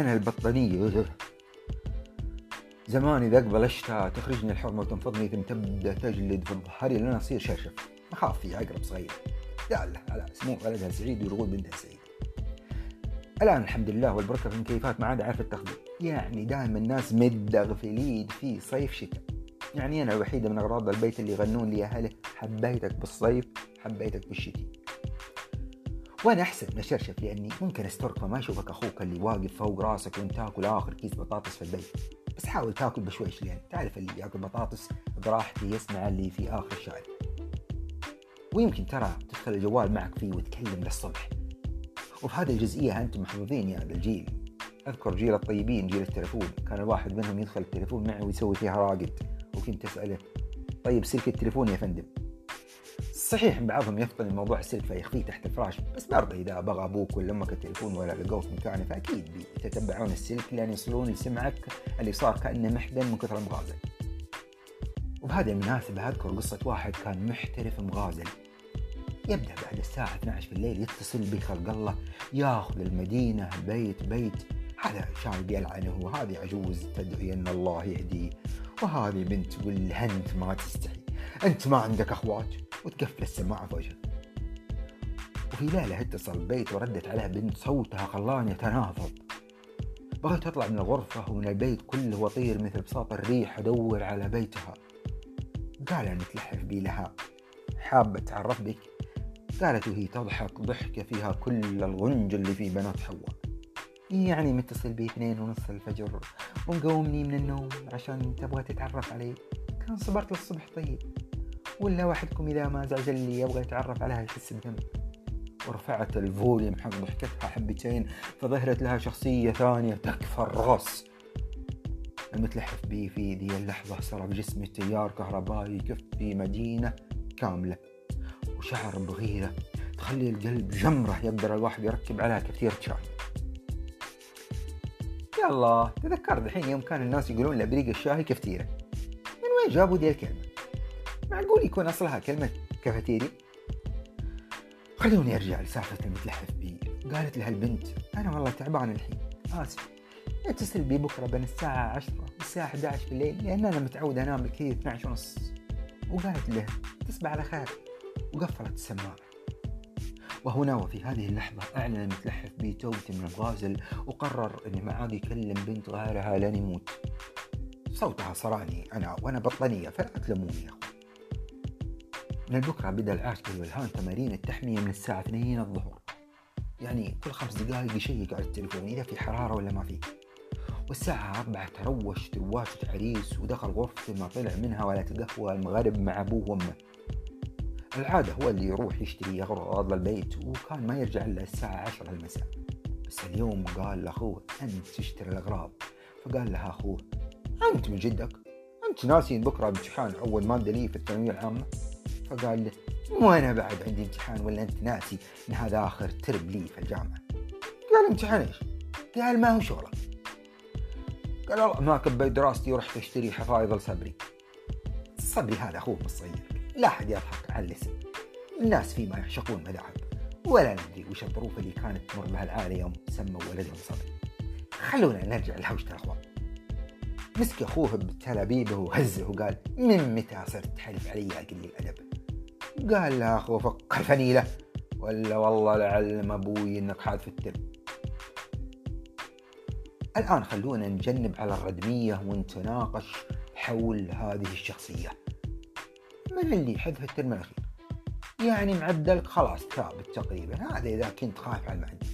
أنا البطانية. زمان إذا أقبل أشتى تخرجني الحرمة وتنفضني ثم تبدأ تجلد في ظهري لين أصير شرشف. أخاف في عقرب صغير دالة على سمو ولدها سعيد ويرغب بنتها سعيد. الآن الحمد لله والبركة في المكيفات ما عاد عارف التخبيط. يعني دائما الناس مدغفلين في صيف شتاء. يعني أنا الوحيدة من أغراض البيت اللي يغنون لي أهله حبيتك بالصيف حبيتك بالشتاء. وأنا احسن نشرشف لأني ممكن استرك ما أشوفك أخوك اللي واقف فوق راسك وأنت تاكل آخر كيس بطاطس في البيت. بس حاول تاكل بشويش لأن تعرف اللي ياكل بطاطس براحتي يسمع اللي في آخر الشارع ويمكن ترى تدخل الجوال معك فيه وتكلم للصبح. وفي هذه الجزئية أنتم محظوظين يا هذا الجيل. أذكر جيل الطيبين جيل التلفون كان الواحد منهم يدخل التلفون معي ويسوي فيها راقد. وكنت أسأله طيب سلك التلفون يا فندم؟ صحيح بعضهم يفطن الموضوع السلك فيخفيه تحت الفراش. بس برضه إذا بغى أبوك ولا أمك التليفون ولا لقوه في مكانه فأكيد بيتتبعون السلك لين يصلون لسمعك اللي صار كأنه محدن من كثر المغازل. وبهذه المناسبة أذكر قصة واحد كان محترف مغازل. يبدأ بعد الساعة 12 في الليل يتصل بخلق الله ياخذ المدينة بيت بيت. هذا شايب يلعنه وهذه عجوز تدعي أن الله يهديه. وهذه بنت والهنت ما تستحي. أنت ما عندك أخوات وتقفل السماعة وجهه وفي ليلة اتصل البيت وردت عليها بنت صوتها خلاني أتنافض بغيت أطلع من الغرفة ومن البيت كله وطير مثل بساط الريح أدور على بيتها. قال أن تلحف بي لها. حابة أتعرف بك؟ قالت وهي تضحك ضحكة فيها كل الغنج اللي في بنات حواء. يعني متصل بي اثنين ونص الفجر ومقومني من النوم عشان تبغى تتعرف علي. كان صبرت للصبح طيب. ولا واحدكم إذا ما زعج اللي يبغى يتعرف عليها يحس بذنب ورفعت ال volume حق ضحكتها حبتين فظهرت لها شخصية ثانية تكفى الرأس. المتلحف بي في ذي اللحظة صار بجسمي تيار كهربائي يكفي مدينة كاملة. وشعر بغيرة تخلي القلب جمرة يقدر الواحد يركب عليها كفتيرة شاي الله تذكرت الحين يوم كان الناس يقولون لأبريق الشاي كفتيرة من وين جابوا دي الكلمة؟ معقول يكون أصلها كلمة كافيتيريا؟ خلوني أرجع لسالفة المتلحف بي. قالت لها البنت أنا والله تعبان الحين. آسف. اتصل بي بكرة بين الساعة 10 والساعة 11 بالليل لأن أنا متعود أنام بكثير 12 ونص. وقالت له تصبح على خير. وقفلت السماعة. وهنا وفي هذه اللحظة أعلن المتلحف بي توبته من الغازل وقرر أنه ما عاد يكلم بنت غيرها لين يموت. صوتها صراني أنا وأنا بطنية فلا تلوموني يا أخوان. من البكرة بدأ العاشق والهان تمارين التحمية من الساعة 2 الظهر. يعني كل خمس دقائق يشيك على التليفون إذا في حرارة ولا ما في. والساعة أربعة تروش ترواشة عريس ودخل غرفته ما طلع منها ولا تقهوى المغرب مع أبوه وأمه. العادة هو اللي يروح يشتري أغراض للبيت وكان ما يرجع إلا الساعة عشرة المساء. بس اليوم قال لأخوه أنت تشتري الأغراض؟ فقال لها أخوه أنت من جدك؟ أنت ناسي بكرة امتحان أول مادة لي في الثانوية العامة فقال له مو أنا بعد عندي امتحان ولا أنت ناسي إن هذا آخر ترم لي في الجامعة. قال امتحان إيش؟ قال ما هو شغلك. قال والله ما كبيت دراستي ورحت أشتري حفايظ لصبري. صبري هذا أخوه الصغير لا أحد يضحك على الاسم. الناس فيما يعشقون مذاهب ولا ندري وش الظروف اللي كانت تمر بها العائله يوم سموا ولدهم صبري. خلونا نرجع لهوشة الأخوان. مسك أخوه بتلابيبه وهزه وقال من متى صرت تحلف علي؟ قليل الأدب. قال له اخوه فكر فنيله ولا والله لعلم أبوي إنك حادث الترم الآن خلونا نجنب على الردمية ونتناقش حول هذه الشخصية. من اللي حذف ال term الأخير؟ يعني معدلك خلاص ثابت تقريبا. هذا إذا كنت خايف على المعدل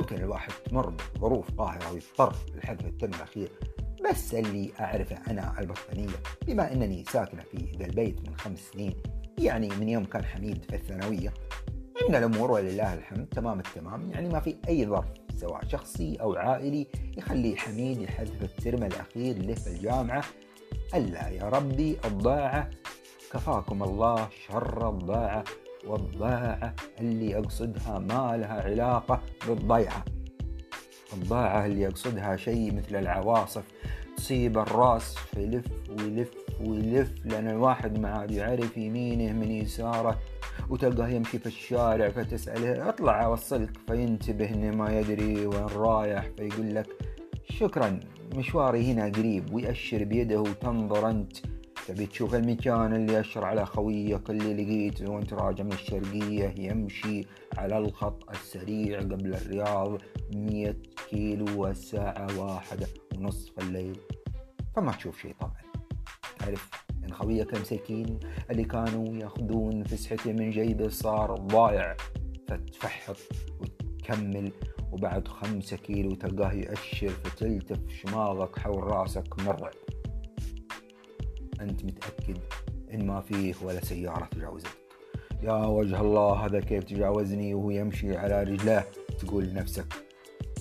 ممكن الواحد تمر بظروف قاهرة ويضطر لحذف ال term الأخير. بس اللي أعرفه أنا البطانية بما أنني ساكنة في ذا البيت من خمس سنين يعني من يوم كان حميد في الثانوية. إن الأمور ولله الحمد تمام التمام. يعني ما في أي ظرف سواء شخصي أو عائلي يخلي حميد يحذف الترم الأخير له في الجامعة. ألا يا ربي الضاعة كفاكم الله شر الضاعة والضاعة اللي أقصدها ما لها علاقة بالضيعة. الضاعة اللي أقصدها شيء مثل العواصف تصيب الرأس فيلف ويلف ويلف لأن الواحد ما عاد يعرف يمينه من يساره. وتلقاه يمشي في الشارع فتسأله اطلع أوصلك فينتبه إنه ما يدري وين رايح فيقول لك شكرا مشواري هنا قريب ويأشر بيده وتنظر أنت. تبي تشوف المكان اللي أشر على خويك اللي لقيته وانت راجع من الشرقية يمشي على الخط السريع قبل الرياض مية كيلو والساعة واحدة ونصف الليل. فما تشوف شيء طبعا. تعرف إن خويك المساكين اللي كانوا يأخذون فسحته من جيبه صار ضايع. فتفحط وتكمل وبعد خمسة كيلو تلقاه يأشر فتلتف شماغك حول رأسك من الرعب أنت متأكد إن ما فيه ولا سيارة تجاوزك؟ يا وجه الله هذا كيف تجاوزني وهو يمشي على رجله؟ تقول لنفسك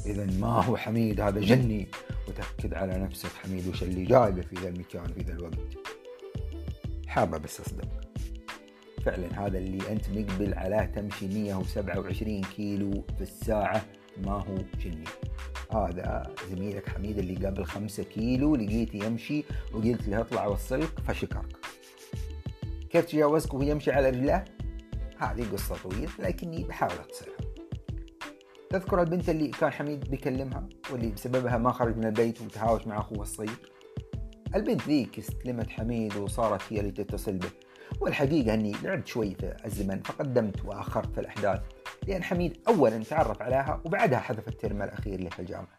إذا ما هو حميد هذا جني. وتأكد على نفسك حميد وش اللي جايبه في ذا المكان في ذا الوقت. حابة بس أصدق. فعلا هذا اللي أنت مقبل على تمشي 127 كيلو في الساعة ما هو جني. هذا زميلك حميد اللي قبل خمسة كيلو لقيته يمشي وقلت له اطلع وصلك فشكرك. كيف تجاوزك وهو يمشي على رجله هذه قصة طويلة لكني بحاول أختصرها تذكر البنت اللي كان حميد بيكلمها واللي بسببها ما خرج من البيت وتهاوش مع أخوه الصغير؟ البنت ذيك استلمت حميد وصارت هي اللي تتصل به والحقيقة أني لعبت شوي في الزمن فقدمت وأخرت في الأحداث. لأن حميد أولا تعرف عليها وبعدها حذف الترم الأخير له في الجامعة.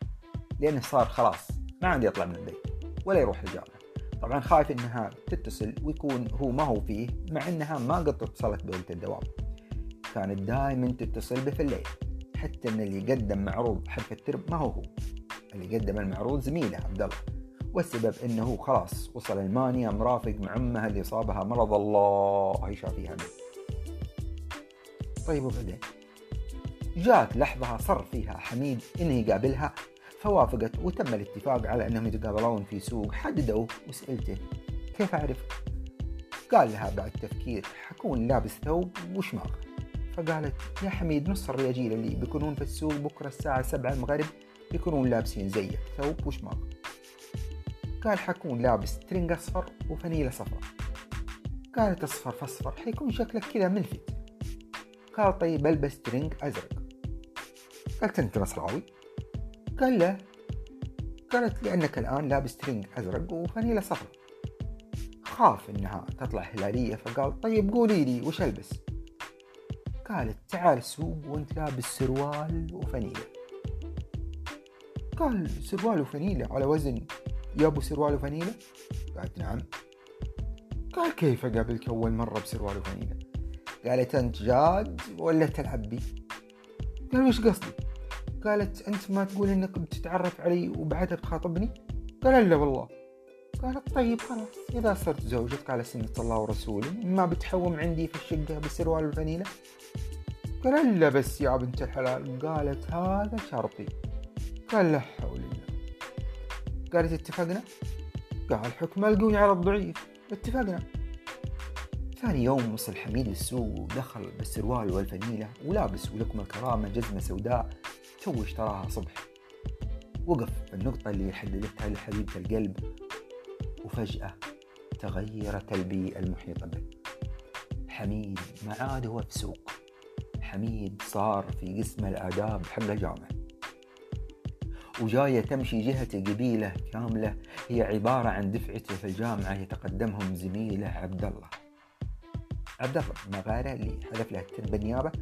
لأنه صار خلاص ما عندي يطلع من البيت ولا يروح الجامعة. طبعا خايف إنها تتصل ويكون هو ما هو فيه مع إنها ما قد اتصلت بوقت الدوام. كانت دائما تتصل به في الليل حتى إن اللي قدم معروض حذف الترم ما هو هو. اللي قدم المعروض زميله عبد الله. والسبب إنه خلاص وصل ألمانيا مرافق مع أمها اللي صابها مرض الله يشافيها منه. طيب وبعدين؟ جاءت لحظة صر فيها حميد إنه يقابلها فوافقت وتم الاتفاق على أنهم يتقابلون في سوق. حددوا وسألته كيف أعرف؟ قال لها بعد تفكير حكون لابس ثوب وشماغ فقالت يا حميد نص الرجال اللي بيكونون في السوق بكرة الساعة سبعة المغرب بيكونون لابسين زيك ثوب وشماغ قال حكون لابس ترنج أصفر وفنيلة صفراء. قالت أصفر فأصفر حيكون شكلك كذا ملفت قال طيب ألبس ترنج أزرق. قالت أنت نصراوي؟ قال له قالت لأنك الآن لابس ترنج أزرق وفنيلة صفراء خاف إنها تطلع هلالية فقال طيب قولي لي وش ألبس؟ قالت تعال السوق وأنت لابس سروال وفنيلة قال سروال وفنيلة على وزن يا ابو سروال وفنيلة قالت نعم. قال كيف اقابلك أول مرة بسروال وفنيلة قالت أنت جاد ولا تلعب بي قال وش قصدي قالت أنت ما تقول إنك بتتعرف علي وبعدها بتخاطبني قال لا والله. قالت طيب خلاص. إذا صرت زوجتك على سنة الله ورسوله ما بتحوم عندي في الشقة بالسروال والفنيلة قال لا بس يا بنت الحلال. قالت هذا شرطي. قال لا حول الله. قالت اتفقنا؟ قال حكم القوي على الضعيف. اتفقنا. ثاني يوم وصل حميد السوق ودخل بالسروال والفنيلة ولابس ولكم الكرامة جزمة سوداء. تو اشتراها صبح. وقف النقطة اللي حددتها لحبيبة القلب وفجأة تغيرت البيئة المحيطة به حميد ما عاد هو في سوق. حميد صار في قسم الآداب حق الجامعة وجاية تمشي جهة قبيلة كاملة هي عبارة عن دفعته في الجامعة يتقدمهم زميله عبد الله عبد الله مغارة اللي حذف له الترم بالنيابة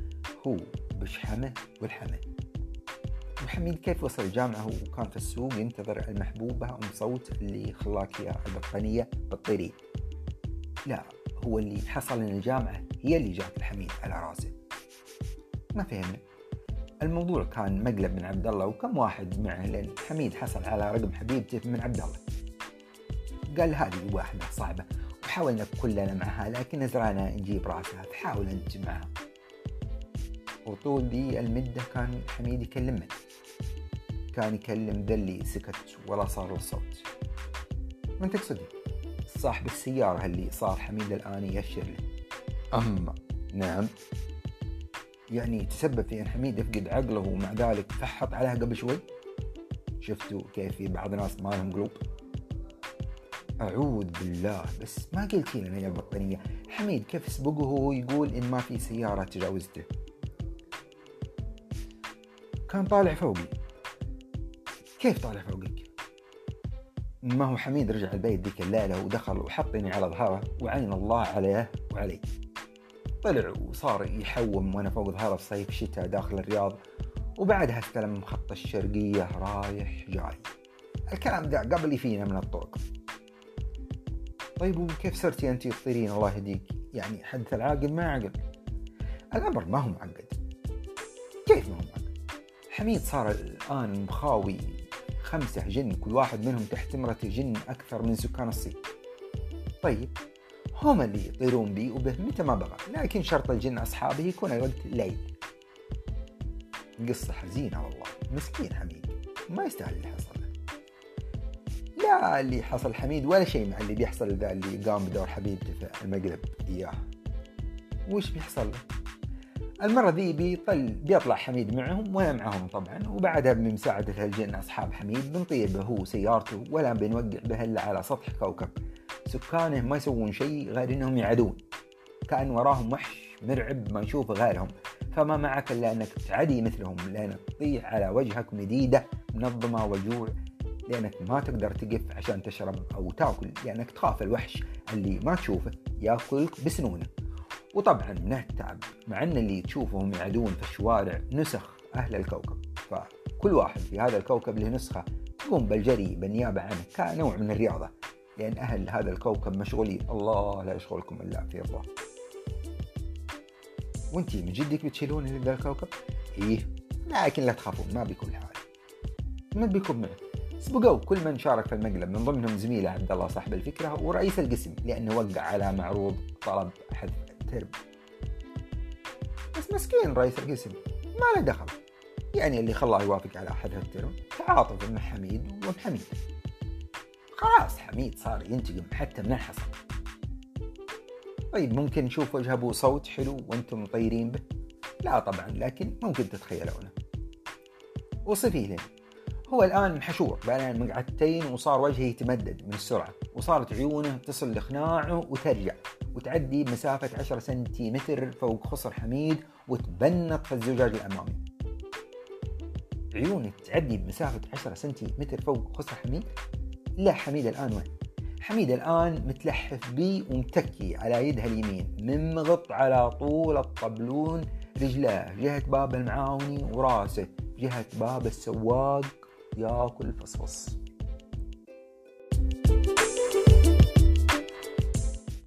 هو بشحمة والحمل. محمد كيف وصل الجامعة وكان في السوق ينتظر المحبوبة أم صوت اللي خلاك يا البطانية؟ بالطيرين لا هو اللي حصل إن الجامعة هي اللي جات الحميد على راسه. ما فهمنا. الموضوع كان مقلب من عبد الله وكم واحد معه لأن حميد حصل على رقم حبيبته من عبد الله. قال هذه واحدة صعبة وحاولنا كلنا معها لكن نزرانا نجيب راسها فحاول أنت معها. وطول دي المدة كان حميد يكلمنا. كان يكلم ذا اللي سكت ولا صار له صوت من تقصدي؟ صاحب السيارة اللي صار حميد الآن يأشر له أما نعم. يعني تسبب في أن حميد يفقد عقله ومع ذلك فحط عليها قبل شوي؟ شفتوا كيف في بعض الناس ما لهم قلوب؟ أعوذ بالله بس ما قلتي لنا يا بطانية حميد كيف سبقه وهو يقول إن ما في سيارة تجاوزته؟ كان طالع فوقي. كيف طالع فوقك؟ ما هو حميد رجع البيت ذيك الليلة ودخل وحطني على ظهره وعين الله عليه وعلي. طلع وصار يحوم وأنا فوق ظهره في صيف شتاء داخل الرياض وبعدها استلم خط الشرقية رايح جاي. الكلام ده قبل فينا من الطرق. طيب وكيف صرتي أنت تطيرين الله يهديك؟ يعني حدث العاقل ما عقل. الأمر ما هو معقد. كيف ما هو معقد؟ حميد صار الآن مخاوي خمسة جن كل واحد منهم تحت امرة جن أكثر من سكان الصين. طيب هم اللي يطيرون بي وبه متى ما بغى لكن شرط الجن أصحابه يكون وقت الليل قصة حزينة والله مسكين حميد ما يستاهل اللي حصل. لا اللي حصل حميد ولا شيء مع اللي بيحصل ذا اللي قام بدور حبيبته في المقلب إياه. وش بيحصل؟ له المرة ذي بيطل بيطلع حميد معهم وأنا معهم طبعا وبعدها بمساعدة الجن أصحاب حميد بنطير به هو وسيارته ولا بنوقع به إلا على سطح كوكب. سكانه ما يسوون شيء غير إنهم يعدون. كأن وراهم وحش مرعب ما يشوف غيرهم. فما معك إلا أنك تعدي مثلهم لأنك تطيح على وجهك مديدة من الظما والجوع لأنك ما تقدر تقف عشان تشرب أو تأكل لأنك تخاف الوحش اللي ما تشوفه يأكلك بسنونه. وطبعا من التعب مع إن اللي تشوفهم يعدون في الشوارع نسخ أهل الكوكب. فكل واحد في هذا الكوكب له نسخة يقوم بالجري بالنيابة عنه كنوع من الرياضة. لأن أهل هذا الكوكب مشغولين. الله لا يشغلكم إلا في الله. وانتي من جدك بتشيلون ذا الكوكب؟ إيه لكن لا تخافون ما بيكون حال. من بيكون معه. سبقوا كل من شارك في المقلب من ضمنهم زميله عبد الله صاحب الفكرة ورئيس القسم لأنه وقع على معروض طلب الترم بس مسكين رئيس القسم ما له دخل. يعني اللي خلاه يوافق على حذف الترم تعاطف مع حميد ومحميد خلاص حميد صار ينتقم حتى من الحصل طيب ممكن نشوف وجه أبو صوت حلو وأنتم مطيرين به؟ لا طبعا لكن ممكن تتخيلونه. وصفيه لنا. هو الآن محشور بين مقعدتين وصار وجهه يتمدد من السرعة وصارت عيونه تصل لخناعه وترجع. وتعدي بمسافة 10 سنتيمتر فوق خصر حميد وتبنط في الزجاج الأمامي. عيونه تعدي بمسافة 10 سنتيمتر فوق خصر حميد. لا حميد الآن وين؟ حميد الآن متلحف بي ومتكي على يدها اليمين ممغط على طول الطبلون رجلاه جهة باب المعاوني وراسه جهة باب السواق. ياكل فصفص